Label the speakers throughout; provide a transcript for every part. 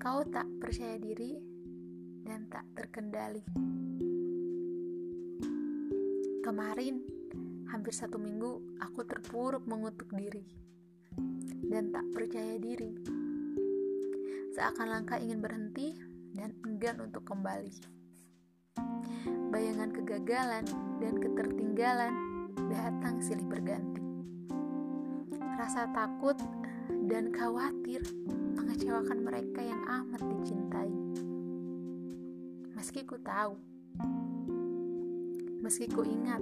Speaker 1: kau tak percaya diri dan tak terkendali. Kemarin, hampir satu minggu, aku terpuruk mengutuk diri dan tak percaya diri. Seakan langkah ingin berhenti dan enggan untuk kembali. Bayangan kegagalan dan ketertinggalan datang silih berganti. Rasa takut dan khawatir mengecewakan mereka yang amat dicintai. Meski ku tahu, meski ku ingat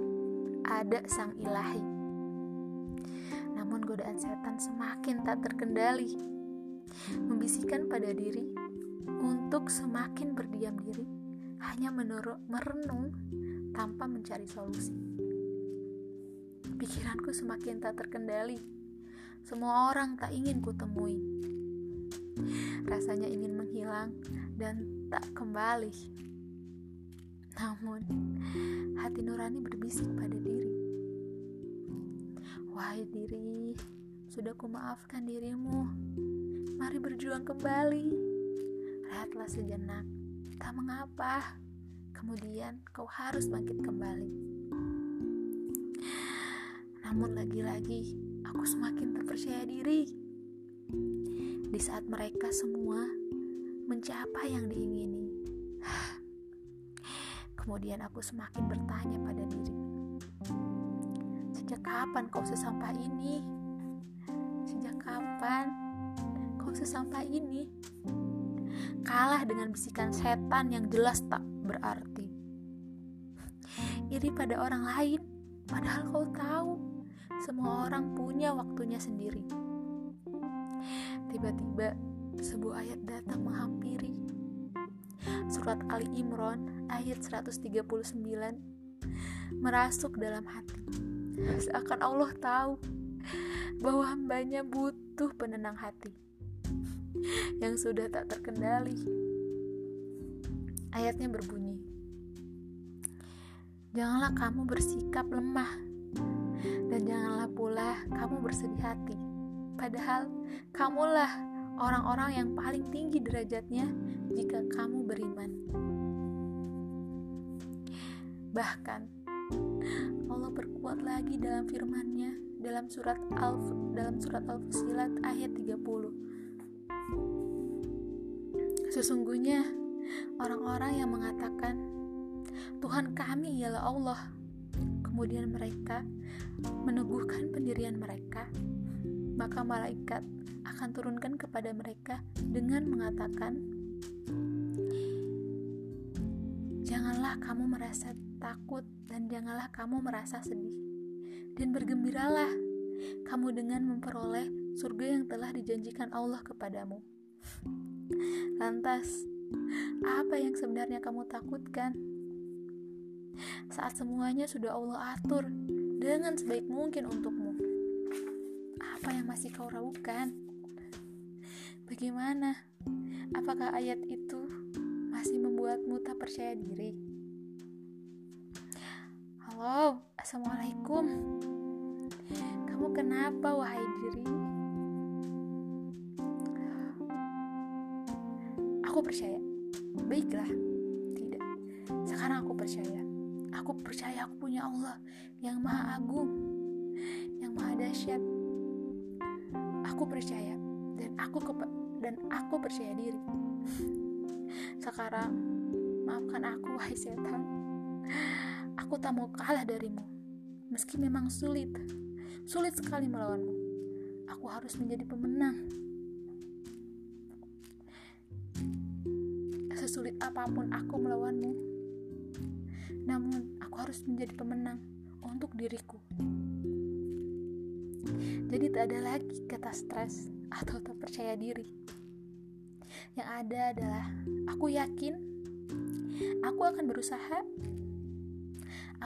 Speaker 1: ada sang ilahi. Namun godaan setan semakin tak terkendali, membisikkan pada diri untuk semakin berdiam diri, hanya menurut merenung tanpa mencari solusi. Pikiranku semakin tak terkendali. Semua orang tak ingin kutemui. Rasanya ingin menghilang dan tak kembali. Namun, hati nurani berbisik pada diri. Wahai diri, sudah kumaafkan dirimu. Mari berjuang kembali. Rehatlah sejenak, tak mengapa. Kemudian kau harus bangkit kembali. Namun lagi-lagi, aku semakin terpercaya diri. Di saat mereka semua mencapai yang diingini. Kemudian aku semakin bertanya pada diri. Sejak kapan kau sesampah ini? Sejak kapan kau sesampah ini? Kalah dengan bisikan setan yang jelas tak berarti. Iri pada orang lain, padahal kau tahu semua orang punya waktunya sendiri. Tiba-tiba sebuah ayat datang menghampiri. Surat Ali Imran ayat 139 merasuk dalam hati. Seakan Allah tahu bahwa hambanya butuh penenang hati yang sudah tak terkendali. Ayatnya berbunyi, Janganlah kamu bersikap lemah dan janganlah pula kamu bersedih hati. Padahal kamulah orang-orang yang paling tinggi derajatnya jika kamu beriman. Bahkan Allah berkuat lagi dalam firman-Nya dalam surat Al dalam surat Al-Fusilat ayat 30. Sesungguhnya orang-orang yang mengatakan Tuhan kami ialah Allah kemudian mereka meneguhkan pendirian mereka maka malaikat akan turunkan kepada mereka dengan mengatakan Janganlah kamu merasa takut dan janganlah kamu merasa sedih dan bergembiralah kamu dengan memperoleh surga yang telah dijanjikan Allah kepadamu. Lantas, apa yang sebenarnya kamu takutkan? Saat semuanya sudah Allah atur dengan sebaik mungkin untukmu. Apa yang masih kau ragukan? Bagaimana? Apakah ayat itu masih membuatmu tak percaya diri? Halo, Assalamualaikum. Kamu kenapa, wahai diri? Aku percaya. Baiklah. Tidak. Sekarang aku percaya. Aku percaya aku punya Allah yang maha agung, yang maha dahsyat. Aku percaya dan aku dan aku percaya diri. Sekarang, maafkan aku, wahai setan. Aku tak mau kalah darimu. Meski memang sulit, sulit sekali melawanmu. Aku harus menjadi pemenang. Sesulit apa pun aku melawanmu, harus menjadi pemenang untuk diriku. Jadi tak ada lagi kata stres atau tak percaya diri. Yang ada adalah aku yakin aku akan berusaha.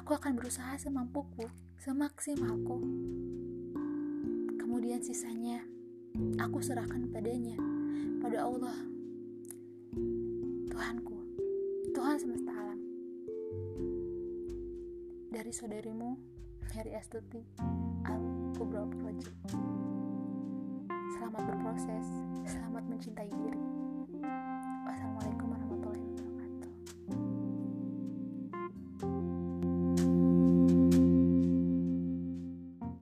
Speaker 1: Aku akan berusaha semampuku, semaksimalku. Kemudian sisanya aku serahkan padanya, pada Allah. Dari saudarimu, Mary Astuti, Al Kubra Project. Selamat berproses, selamat mencintai diri.